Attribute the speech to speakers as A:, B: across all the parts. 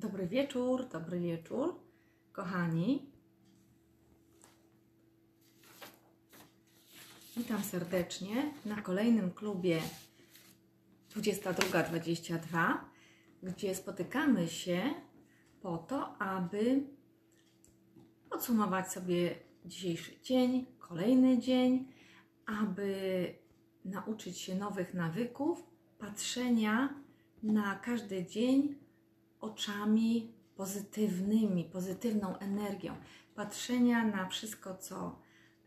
A: Dobry wieczór, dobry wieczór, kochani. Witam serdecznie na kolejnym klubie 22.22, gdzie spotykamy się po to, aby podsumować sobie dzisiejszy dzień, kolejny dzień, aby nauczyć się nowych nawyków, patrzenia na każdy dzień oczami pozytywnymi, pozytywną energią, patrzenia na wszystko, co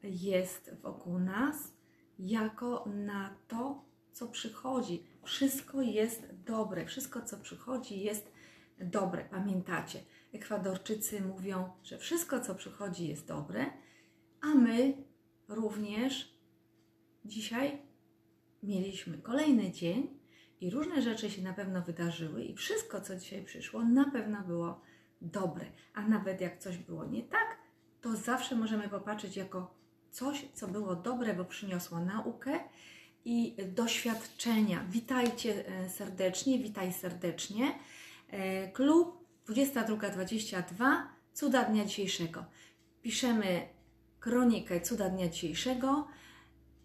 A: jest wokół nas, jako na to, co przychodzi. Wszystko jest dobre, wszystko, co przychodzi, jest dobre. Pamiętacie, Ekwadorczycy mówią, że wszystko, co przychodzi, jest dobre, a my również dzisiaj mieliśmy kolejny dzień i różne rzeczy się na pewno wydarzyły, i wszystko, co dzisiaj przyszło, na pewno było dobre. A nawet jak coś było nie tak, to zawsze możemy popatrzeć jako coś, co było dobre, bo przyniosło naukę i doświadczenia. Witajcie e, serdecznie, witaj serdecznie. E, klub 22.22 Cuda Dnia Dzisiejszego. Piszemy kronikę Cuda Dnia Dzisiejszego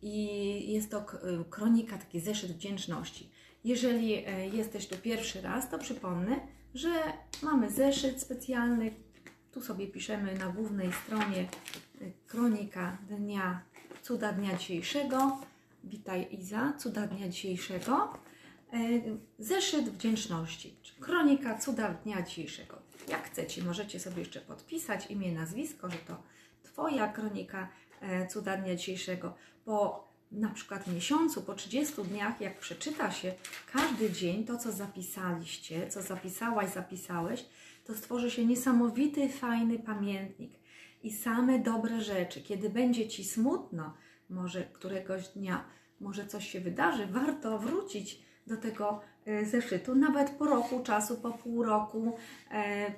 A: i jest to kronika, taki zeszyt wdzięczności. Jeżeli e, jesteś tu pierwszy raz, to przypomnę, że mamy zeszyt specjalny. Tu sobie piszemy na głównej stronie e, kronika dnia, cuda dnia dzisiejszego. Witaj Iza, cuda dnia dzisiejszego. E, zeszyt wdzięczności, kronika cuda dnia dzisiejszego. Jak chcecie, możecie sobie jeszcze podpisać imię, nazwisko, że to Twoja kronika cuda dnia dzisiejszego, bo na przykład miesiącu, po 30 dniach, jak przeczyta się każdy dzień to, co zapisaliście, co zapisałaś, zapisałeś, to stworzy się niesamowity, fajny pamiętnik. I same dobre rzeczy. Kiedy będzie ci smutno, może któregoś dnia, może coś się wydarzy, warto wrócić do tego e, zeszytu, nawet po roku czasu, po pół roku, e,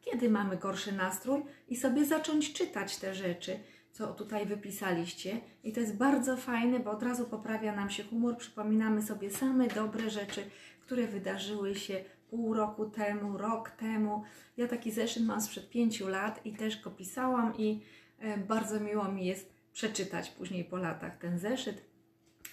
A: kiedy mamy gorszy nastrój, i sobie zacząć czytać te rzeczy co tutaj wypisaliście. I to jest bardzo fajne, bo od razu poprawia nam się humor, przypominamy sobie same dobre rzeczy, które wydarzyły się pół roku temu, rok temu. Ja taki zeszyt mam sprzed pięciu lat i też go pisałam i e, bardzo miło mi jest przeczytać później po latach ten zeszyt.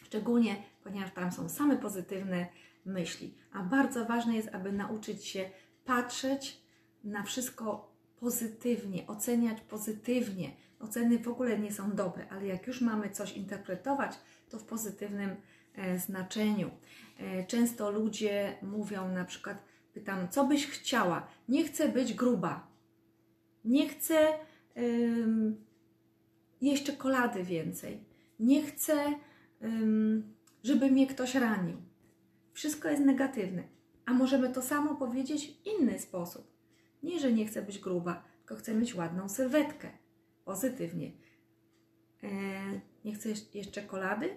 A: Szczególnie, ponieważ tam są same pozytywne myśli. A bardzo ważne jest, aby nauczyć się patrzeć na wszystko pozytywnie, oceniać pozytywnie, oceny w ogóle nie są dobre, ale jak już mamy coś interpretować, to w pozytywnym e, znaczeniu. E, często ludzie mówią na przykład, pytam, co byś chciała? Nie chcę być gruba. Nie chcę ym, jeść czekolady więcej. Nie chcę, ym, żeby mnie ktoś ranił. Wszystko jest negatywne. A możemy to samo powiedzieć w inny sposób. Nie, że nie chcę być gruba, tylko chcę mieć ładną sylwetkę pozytywnie. E, nie chcę jeść czekolady?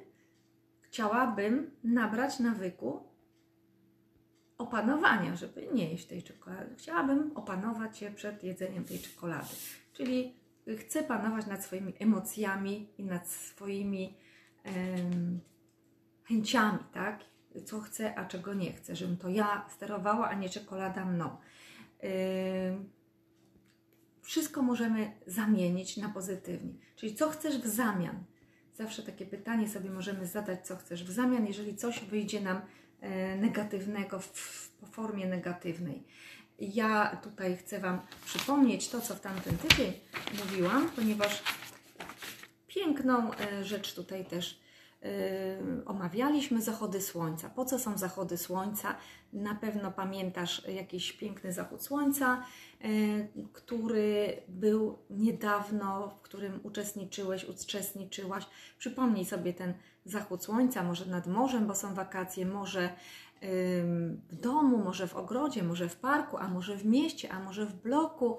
A: Chciałabym nabrać nawyku opanowania, żeby nie jeść tej czekolady. Chciałabym opanować się przed jedzeniem tej czekolady. Czyli chcę panować nad swoimi emocjami i nad swoimi um, chęciami, tak? Co chcę, a czego nie chcę, żebym to ja sterowała, a nie czekolada mną. Um, wszystko możemy zamienić na pozytywnie. Czyli co chcesz w zamian? Zawsze takie pytanie sobie możemy zadać, co chcesz w zamian, jeżeli coś wyjdzie nam e, negatywnego, w formie negatywnej. Ja tutaj chcę Wam przypomnieć to, co w tamtym tydzień mówiłam, ponieważ piękną e, rzecz tutaj też Yy, omawialiśmy zachody słońca. Po co są zachody słońca? Na pewno pamiętasz jakiś piękny zachód słońca, yy, który był niedawno, w którym uczestniczyłeś, uczestniczyłaś. Przypomnij sobie ten zachód słońca, może nad morzem, bo są wakacje, może w domu, może w ogrodzie, może w parku, a może w mieście, a może w bloku.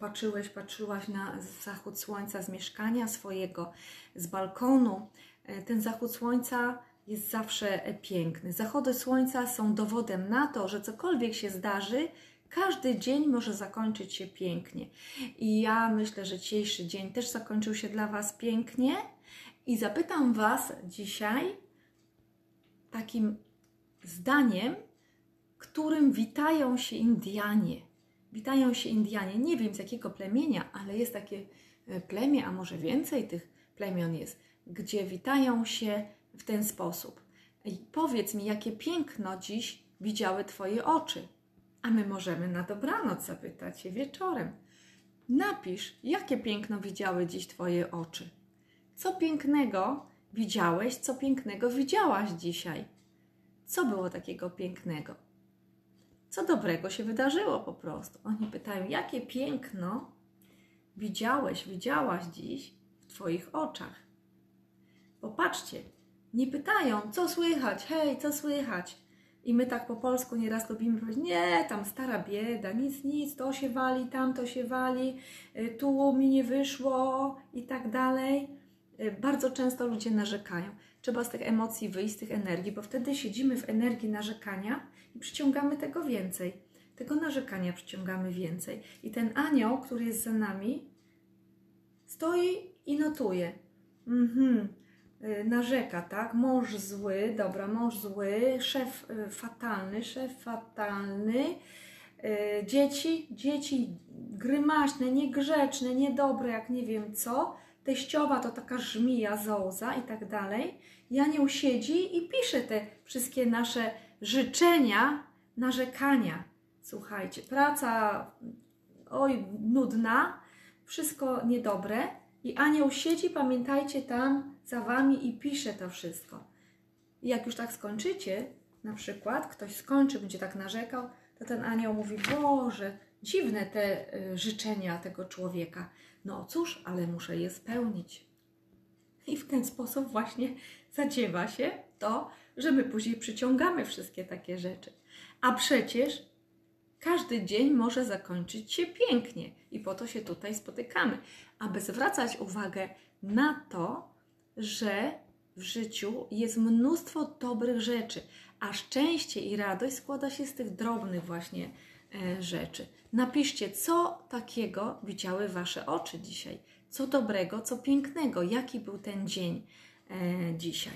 A: Patrzyłeś, patrzyłaś na zachód słońca z mieszkania swojego, z balkonu. E, ten zachód słońca jest zawsze e, piękny. Zachody słońca są dowodem na to, że cokolwiek się zdarzy, każdy dzień może zakończyć się pięknie. I ja myślę, że dzisiejszy dzień też zakończył się dla Was pięknie. I zapytam Was dzisiaj takim zdaniem, którym witają się Indianie. Witają się Indianie. Nie wiem z jakiego plemienia, ale jest takie e, plemię, a może więcej tych plemion jest, gdzie witają się w ten sposób. I powiedz mi, jakie piękno dziś widziały Twoje oczy. A my możemy na dobranoc zapytać się wieczorem. Napisz, jakie piękno widziały dziś Twoje oczy. Co pięknego widziałeś, co pięknego widziałaś dzisiaj? Co było takiego pięknego? Co dobrego się wydarzyło po prostu? Oni pytają, jakie piękno widziałeś, widziałaś dziś w Twoich oczach? Popatrzcie, nie pytają, co słychać, hej, co słychać? I my tak po polsku nieraz lubimy powiedzieć, nie, tam stara bieda, nic, nic, to się wali, tam to się wali, y, tu mi nie wyszło i tak dalej. Y, bardzo często ludzie narzekają. Trzeba z tych emocji wyjść, z tych energii, bo wtedy siedzimy w energii narzekania i przyciągamy tego więcej. Tego narzekania przyciągamy więcej. I ten anioł, który jest za nami, stoi i notuje. Mhm, narzeka, tak? Mąż zły, dobra, mąż zły, szef y, fatalny, szef fatalny, y, dzieci, dzieci grymaśne, niegrzeczne, niedobre, jak nie wiem co, teściowa to taka żmija, zołza i tak dalej. Janioł siedzi i pisze te wszystkie nasze życzenia, narzekania. Słuchajcie, praca, oj, nudna, wszystko niedobre, i anioł siedzi, pamiętajcie, tam za wami i pisze to wszystko. I jak już tak skończycie, na przykład ktoś skończy, będzie tak narzekał, to ten anioł mówi: Boże, dziwne te y, życzenia tego człowieka. No cóż, ale muszę je spełnić. I w ten sposób właśnie zadziewa się to, że my później przyciągamy wszystkie takie rzeczy. A przecież każdy dzień może zakończyć się pięknie i po to się tutaj spotykamy, aby zwracać uwagę na to, że w życiu jest mnóstwo dobrych rzeczy, a szczęście i radość składa się z tych drobnych właśnie e, rzeczy. Napiszcie, co takiego widziały Wasze oczy dzisiaj, co dobrego, co pięknego, jaki był ten dzień e, dzisiaj.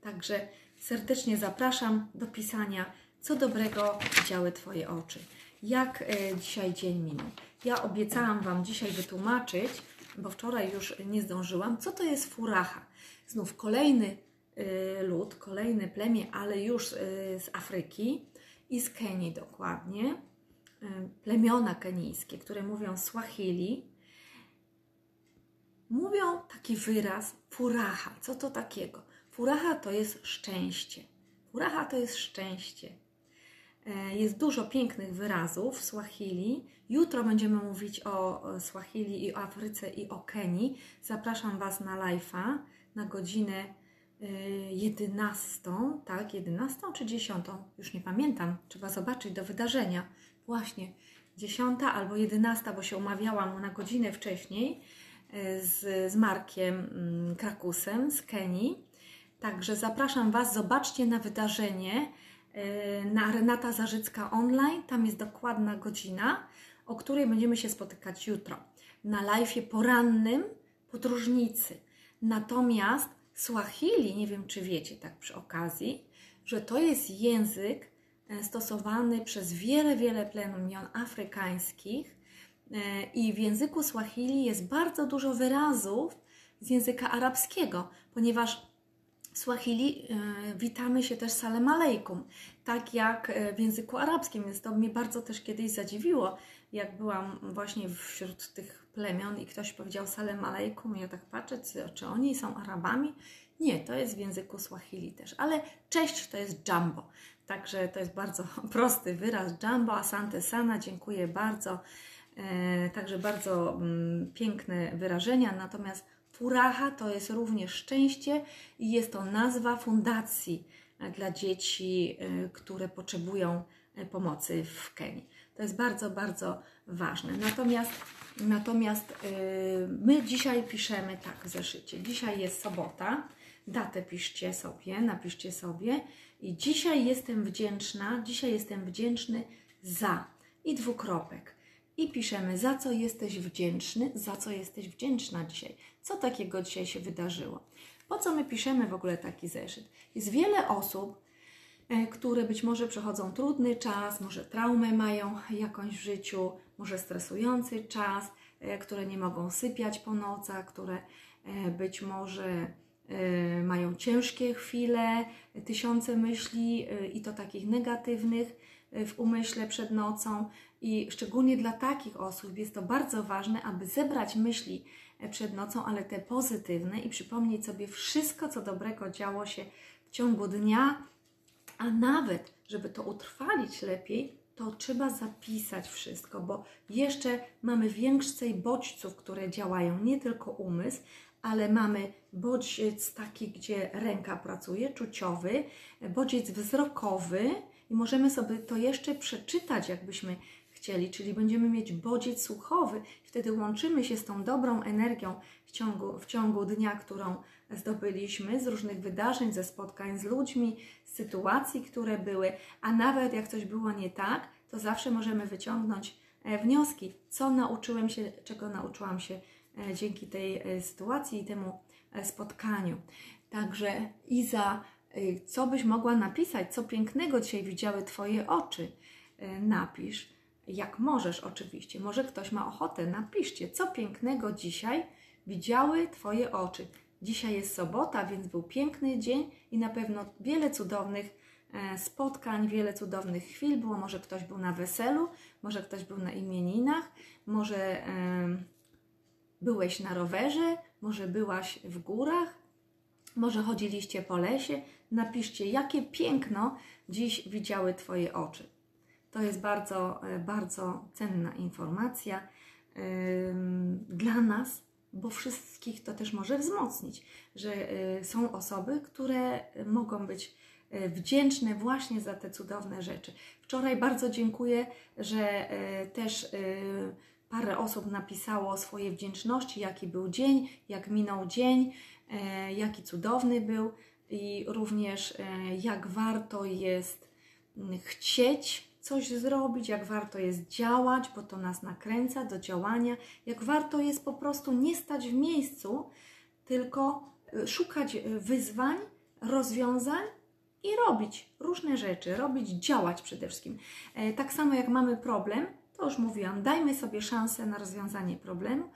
A: Także serdecznie zapraszam do pisania co dobrego widziały Twoje oczy? Jak e, dzisiaj dzień minął? Ja obiecałam Wam dzisiaj wytłumaczyć, bo wczoraj już nie zdążyłam, co to jest furacha. Znów kolejny e, lud, kolejne plemię, ale już e, z Afryki i z Kenii dokładnie. Plemiona kenijskie, które mówią Swahili, mówią taki wyraz furacha. Co to takiego? Furacha to jest szczęście. Furacha to jest szczęście. E, jest dużo pięknych wyrazów Swahili. Jutro będziemy mówić o Swahili i o Afryce i o Kenii. Zapraszam Was na live'a na godzinę 11, e, tak, 11 czy 10, już nie pamiętam, trzeba zobaczyć do wydarzenia. Właśnie 10 albo 11, bo się umawiałam na godzinę wcześniej e, z, z Markiem mm, Krakusem z Kenii. Także zapraszam Was, zobaczcie na wydarzenie na Renata Zarzycka online. Tam jest dokładna godzina, o której będziemy się spotykać jutro. Na live porannym podróżnicy. Natomiast Swahili, nie wiem czy wiecie tak przy okazji, że to jest język e, stosowany przez wiele, wiele plemion afrykańskich e, i w języku Swahili jest bardzo dużo wyrazów z języka arabskiego, ponieważ Swahili e, witamy się też salem alejkum, tak jak e, w języku arabskim, więc to mnie bardzo też kiedyś zadziwiło, jak byłam właśnie wśród tych plemion i ktoś powiedział salem alejkum, ja tak patrzę, czy oni są Arabami? Nie, to jest w języku Swahili też, ale cześć to jest jumbo, także to jest bardzo prosty wyraz. Jumbo, asante sana, dziękuję bardzo, e, także bardzo mm, piękne wyrażenia, natomiast Furaha to jest również szczęście i jest to nazwa fundacji e, dla dzieci, e, które potrzebują e, pomocy w Kenii. To jest bardzo, bardzo ważne. Natomiast, natomiast my dzisiaj piszemy tak w zeszycie. Dzisiaj jest sobota, datę piszcie sobie, napiszcie sobie i dzisiaj jestem wdzięczna, dzisiaj jestem wdzięczny za i dwukropek i piszemy, za co jesteś wdzięczny, za co jesteś wdzięczna dzisiaj, co takiego dzisiaj się wydarzyło. Po co my piszemy w ogóle taki zeszyt? Jest wiele osób, e, które być może przechodzą trudny czas, może traumę mają jakąś w życiu, może stresujący czas, e, które nie mogą sypiać po nocach, które e, być może mają ciężkie chwile, tysiące myśli i to takich negatywnych w umyśle przed nocą. I szczególnie dla takich osób jest to bardzo ważne, aby zebrać myśli przed nocą, ale te pozytywne i przypomnieć sobie wszystko, co dobrego działo się w ciągu dnia, a nawet, żeby to utrwalić lepiej, to trzeba zapisać wszystko, bo jeszcze mamy więcej bodźców, które działają, nie tylko umysł, ale mamy bodziec taki, gdzie ręka pracuje, czuciowy, bodziec wzrokowy. I możemy sobie to jeszcze przeczytać, jakbyśmy chcieli, czyli będziemy mieć bodziec słuchowy. Wtedy łączymy się z tą dobrą energią w ciągu, w ciągu dnia, którą zdobyliśmy z różnych wydarzeń, ze spotkań z ludźmi, z sytuacji, które były, a nawet jak coś było nie tak, to zawsze możemy wyciągnąć e, wnioski, co nauczyłem się, czego nauczyłam się e, dzięki tej e, sytuacji i temu spotkaniu. Także Iza, co byś mogła napisać, co pięknego dzisiaj widziały Twoje oczy? Napisz, jak możesz oczywiście. Może ktoś ma ochotę, napiszcie, co pięknego dzisiaj widziały Twoje oczy. Dzisiaj jest sobota, więc był piękny dzień i na pewno wiele cudownych e, spotkań, wiele cudownych chwil było. Może ktoś był na weselu, może ktoś był na imieninach, może byłeś na rowerze, może byłaś w górach, może chodziliście po lesie. Napiszcie, jakie piękno dziś widziały Twoje oczy. To jest bardzo, e, bardzo cenna informacja dla nas, bo wszystkich to też może wzmocnić, że y, są osoby, które mogą być y, wdzięczne właśnie za te cudowne rzeczy. Wczoraj bardzo dziękuję, że też parę osób napisało swoje wdzięczności, jaki był dzień, jak minął dzień, jaki cudowny był i również jak warto jest chcieć coś zrobić, jak warto jest działać, bo to nas nakręca do działania, jak warto jest po prostu nie stać w miejscu, tylko e, szukać e, wyzwań, rozwiązań i robić różne rzeczy, robić, działać przede wszystkim. E, tak samo jak mamy problem, to już mówiłam, dajmy sobie szansę na rozwiązanie problemu,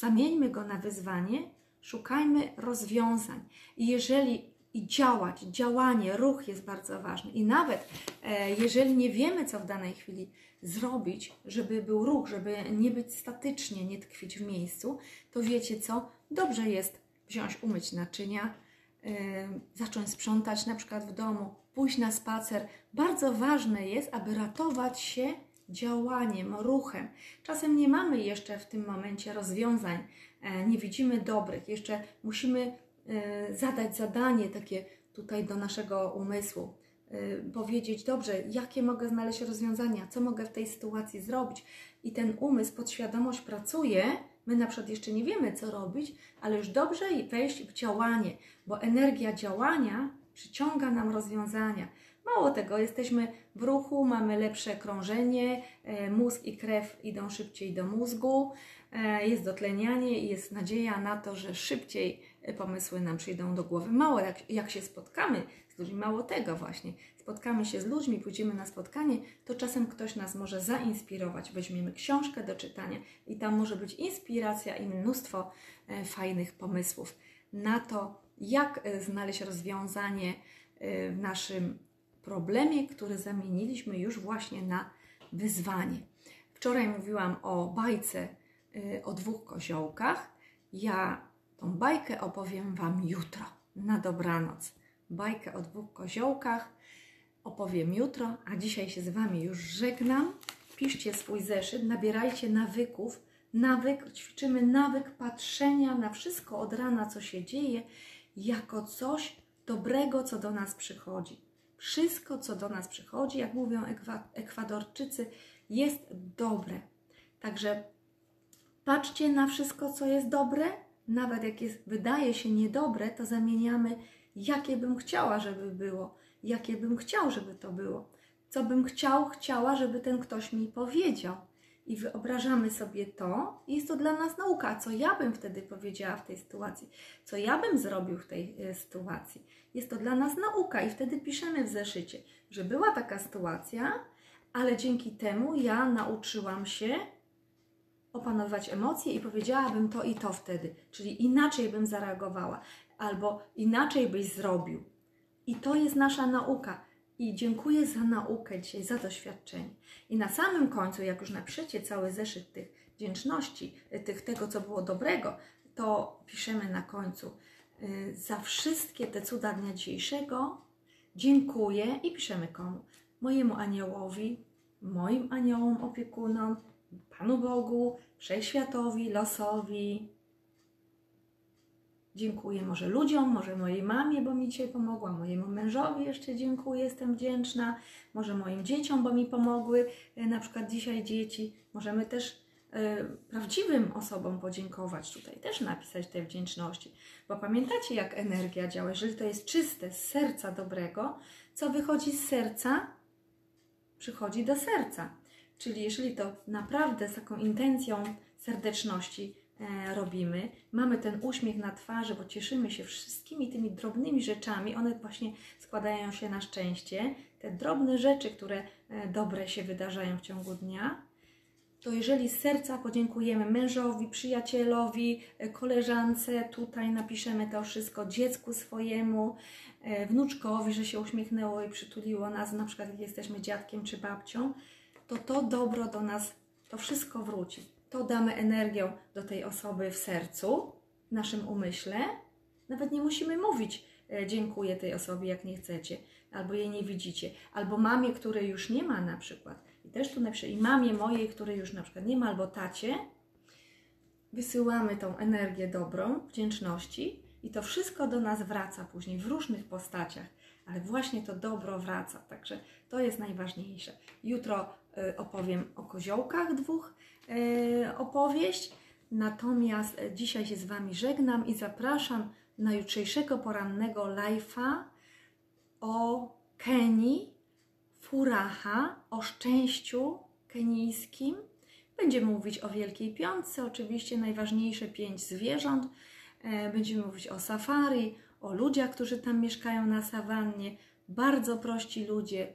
A: zamieńmy go na wyzwanie, szukajmy rozwiązań. I jeżeli i działać. Działanie, ruch jest bardzo ważny. I nawet e, jeżeli nie wiemy, co w danej chwili zrobić, żeby był ruch, żeby nie być statycznie, nie tkwić w miejscu, to wiecie co? Dobrze jest wziąć, umyć naczynia, e, zacząć sprzątać na przykład w domu, pójść na spacer. Bardzo ważne jest, aby ratować się działaniem, ruchem. Czasem nie mamy jeszcze w tym momencie rozwiązań, e, nie widzimy dobrych, jeszcze musimy zadać zadanie takie tutaj do naszego umysłu, e, powiedzieć, dobrze, jakie mogę znaleźć rozwiązania, co mogę w tej sytuacji zrobić. I ten umysł, podświadomość pracuje, my na przykład jeszcze nie wiemy, co robić, ale już dobrze wejść w działanie, bo energia działania przyciąga nam rozwiązania. Mało tego, jesteśmy w ruchu, mamy lepsze krążenie, e, mózg i krew idą szybciej do mózgu, jest dotlenianie i jest nadzieja na to, że szybciej pomysły nam przyjdą do głowy. Mało jak, jak się spotkamy z ludźmi, mało tego właśnie. Spotkamy się z ludźmi, pójdziemy na spotkanie, to czasem ktoś nas może zainspirować. Weźmiemy książkę do czytania i tam może być inspiracja i mnóstwo e, fajnych pomysłów na to, jak e, znaleźć rozwiązanie e, w naszym problemie, który zamieniliśmy już właśnie na wyzwanie. Wczoraj mówiłam o bajce o dwóch koziołkach. Ja Tą bajkę opowiem Wam jutro, na dobranoc. Bajkę o dwóch koziołkach opowiem jutro, a dzisiaj się z Wami już żegnam. Piszcie swój zeszyt, nabierajcie nawyków. Nawyk, ćwiczymy nawyk patrzenia na wszystko od rana, co się dzieje, jako coś dobrego, co do nas przychodzi. Wszystko, co do nas przychodzi, jak mówią Ekwadorczycy, jest dobre. Także patrzcie na wszystko, co jest dobre, nawet jak jest, wydaje się niedobre, to zamieniamy, jakie bym chciała, żeby było, jakie bym chciał, żeby to było, co bym chciał, chciała, żeby ten ktoś mi powiedział. i wyobrażamy sobie to, i jest to dla nas nauka. Co ja bym wtedy powiedziała w tej sytuacji? Co ja bym zrobił w tej e, sytuacji? Jest to dla nas nauka i wtedy piszemy w zeszycie, że była taka sytuacja, ale dzięki temu ja nauczyłam się opanować emocje i powiedziałabym to i to wtedy, czyli inaczej bym zareagowała, albo inaczej byś zrobił. I to jest nasza nauka. I dziękuję za naukę dzisiaj, za doświadczenie. I na samym końcu, jak już napiszecie cały zeszyt tych wdzięczności, tych, tego, co było dobrego, to piszemy na końcu y, za wszystkie te cuda dnia dzisiejszego dziękuję i piszemy komu? Mojemu aniołowi, moim aniołom opiekunom, Panu Bogu, Wszechświatowi, losowi. Dziękuję może ludziom, może mojej mamie, bo mi dzisiaj pomogła, mojemu mężowi jeszcze dziękuję, jestem wdzięczna, może moim dzieciom, bo mi pomogły, e, na przykład dzisiaj dzieci. Możemy też y, prawdziwym osobom podziękować, tutaj też napisać te wdzięczności, bo pamiętacie, jak energia działa, jeżeli to jest czyste, z serca dobrego, co wychodzi z serca, przychodzi do serca. Czyli jeżeli to naprawdę z taką intencją serdeczności e, robimy, mamy ten uśmiech na twarzy, bo cieszymy się wszystkimi tymi drobnymi rzeczami, one właśnie składają się na szczęście, te drobne rzeczy, które e, dobre się wydarzają w ciągu dnia, to jeżeli z serca podziękujemy mężowi, przyjacielowi, e, koleżance, tutaj napiszemy to wszystko, dziecku swojemu, wnuczkowi, że się uśmiechnęło i przytuliło nas, na przykład jak jesteśmy dziadkiem czy babcią, to to dobro do nas, to wszystko wróci. To damy energię do tej osoby w sercu, w naszym umyśle. Nawet nie musimy mówić e, dziękuję tej osobie, jak nie chcecie, albo jej nie widzicie, albo mamie, której już nie ma na przykład. I też tu napiszę, i mamie mojej, której już na przykład nie ma, albo tacie, wysyłamy tą energię dobrą, wdzięczności i to wszystko do nas wraca później w różnych postaciach, ale właśnie to dobro wraca, także to jest najważniejsze. Jutro opowiem o koziołkach dwóch y, opowieść. Natomiast y, dzisiaj się z Wami żegnam i zapraszam na jutrzejszego porannego live'a o Kenii, Furaha, o szczęściu kenijskim. Będziemy mówić o Wielkiej Piątce, oczywiście najważniejsze pięć zwierząt. Będziemy mówić o safari, o ludziach, którzy tam mieszkają na sawannie. Bardzo prości ludzie,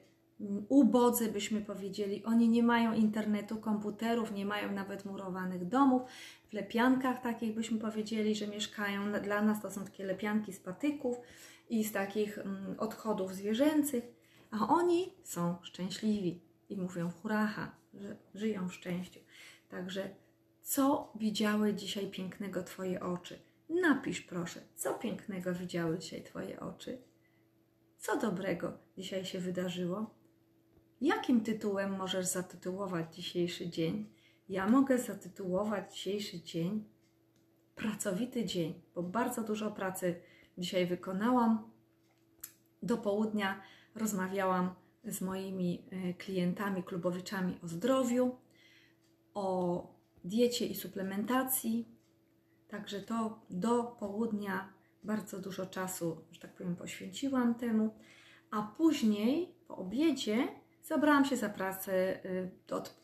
A: ubodzy, byśmy powiedzieli. Oni nie mają internetu, komputerów, nie mają nawet murowanych domów. W lepiankach takich byśmy powiedzieli, że mieszkają. Dla nas to są takie lepianki z patyków i z takich mm, odchodów zwierzęcych, a oni są szczęśliwi i mówią huraha, że żyją w szczęściu. Także co widziały dzisiaj pięknego Twoje oczy? Napisz proszę, co pięknego widziały dzisiaj Twoje oczy? Co dobrego dzisiaj się wydarzyło? Jakim tytułem możesz zatytułować dzisiejszy dzień? Ja mogę zatytułować dzisiejszy dzień pracowity dzień, bo bardzo dużo pracy dzisiaj wykonałam. Do południa rozmawiałam z moimi e, klientami, klubowiczami o zdrowiu, o diecie i suplementacji. Także to do południa bardzo dużo czasu, że tak powiem, poświęciłam temu. A później po obiedzie zabrałam się za pracę y,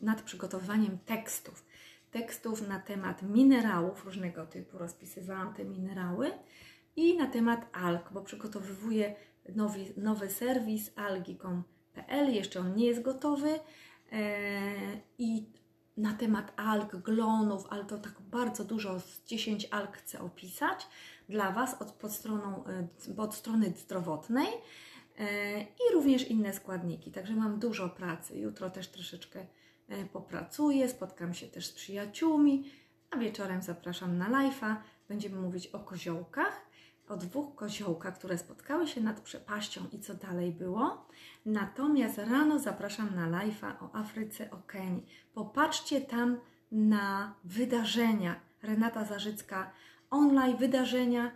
A: nad przygotowywaniem tekstów. Tekstów na temat minerałów różnego typu, rozpisywałam te minerały i na temat alg, bo przygotowywuję nowy, nowy serwis algi.com.pl, jeszcze on nie jest gotowy e, i na temat alg, glonów, ale to tak bardzo dużo, z 10 alg chcę opisać dla Was od, pod, stroną, e, od strony zdrowotnej. E, i również inne składniki. Także mam dużo pracy. Jutro też troszeczkę e, popracuję, spotkam się też z przyjaciółmi, a wieczorem zapraszam na live'a. Będziemy mówić o koziołkach, o dwóch koziołkach, które spotkały się nad przepaścią i co dalej było. Natomiast rano zapraszam na live'a o Afryce, o Kenii. Popatrzcie tam na wydarzenia. Renata Zarzycka online wydarzenia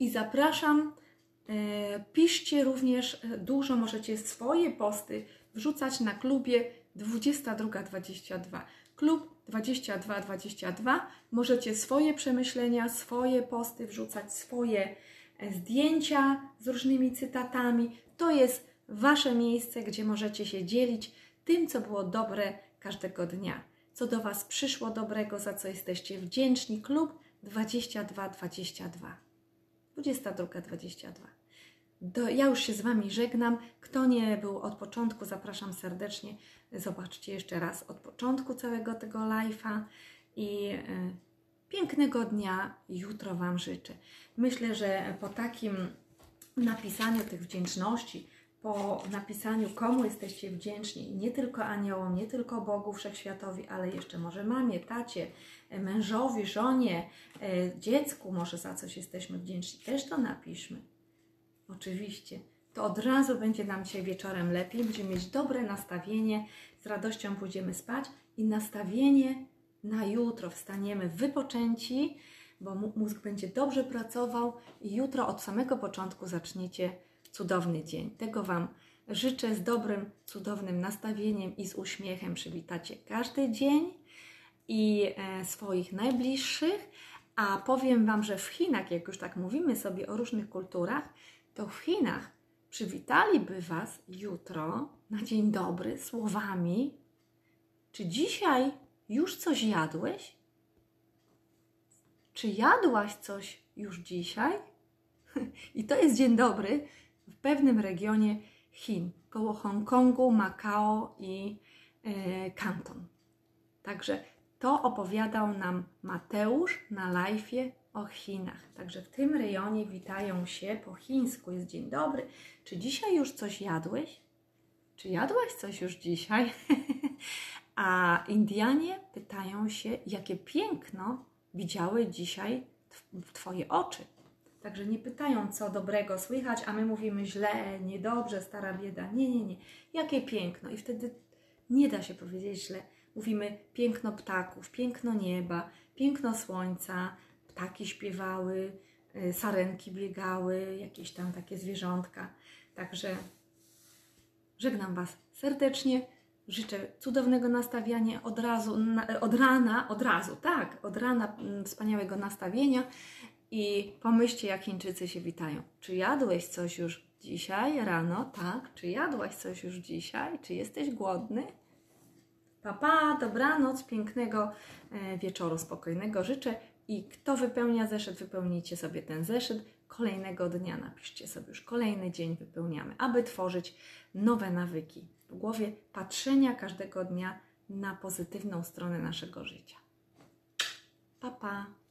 A: i zapraszam piszcie również e, dużo, możecie swoje posty wrzucać na klubie 2222. Klub 2222. Możecie swoje przemyślenia, swoje posty wrzucać, swoje e, zdjęcia z różnymi cytatami. To jest Wasze miejsce, gdzie możecie się dzielić tym, co było dobre każdego dnia. co do Was przyszło dobrego, za co jesteście wdzięczni. Klub 2222. 22.22. Do, ja już się z Wami żegnam. Kto nie był od początku, zapraszam serdecznie. Zobaczcie jeszcze raz od początku całego tego live'a i y, pięknego dnia jutro Wam życzę. Myślę, że po takim napisaniu tych wdzięczności, po napisaniu komu jesteście wdzięczni, nie tylko aniołom, nie tylko Bogu Wszechświatowi, ale jeszcze może mamie, tacie, mężowi, żonie, e, dziecku, może za coś jesteśmy wdzięczni, też to napiszmy. Oczywiście. To od razu będzie nam dzisiaj wieczorem lepiej, będziemy mieć dobre nastawienie, z radością pójdziemy spać i nastawienie na jutro wstaniemy wypoczęci, bo mózg będzie dobrze pracował i jutro od samego początku zaczniecie cudowny dzień. Tego Wam życzę z dobrym, cudownym nastawieniem i z uśmiechem przywitacie każdy dzień i e, swoich najbliższych. A powiem Wam, że w Chinach, jak już tak mówimy sobie o różnych kulturach, to w Chinach przywitaliby Was jutro na dzień dobry słowami: Czy dzisiaj już coś jadłeś? Czy jadłaś coś już dzisiaj? I to jest dzień dobry pewnym regionie Chin, koło Hongkongu, Makao i e, Kanton. Także to opowiadał nam Mateusz na live'ie o Chinach. Także w tym rejonie witają się po chińsku. Jest dzień dobry. Czy dzisiaj już coś jadłeś? Czy jadłaś coś już dzisiaj? A Indianie pytają się, jakie piękno widziały dzisiaj Twoje oczy. Także nie pytają, co dobrego słychać, a my mówimy źle, niedobrze, stara bieda. Nie, nie, nie. Jakie piękno. I wtedy nie da się powiedzieć źle. Mówimy piękno ptaków, piękno nieba, piękno słońca, ptaki śpiewały, y, sarenki biegały, jakieś tam takie zwierzątka. Także żegnam Was serdecznie. Życzę cudownego nastawienia od razu, od rana, od razu, tak, od rana mm, wspaniałego nastawienia i pomyślcie, jak Chińczycy się witają. Czy jadłeś coś już dzisiaj rano? Tak. Czy jadłaś coś już dzisiaj? Czy jesteś głodny? Papa, pa, dobranoc, pięknego e, wieczoru spokojnego życzę. I kto wypełnia zeszyt, wypełnijcie sobie ten zeszyt. Kolejnego dnia napiszcie sobie już kolejny dzień wypełniamy, aby tworzyć nowe nawyki w głowie, patrzenia każdego dnia na pozytywną stronę naszego życia. Pa, pa.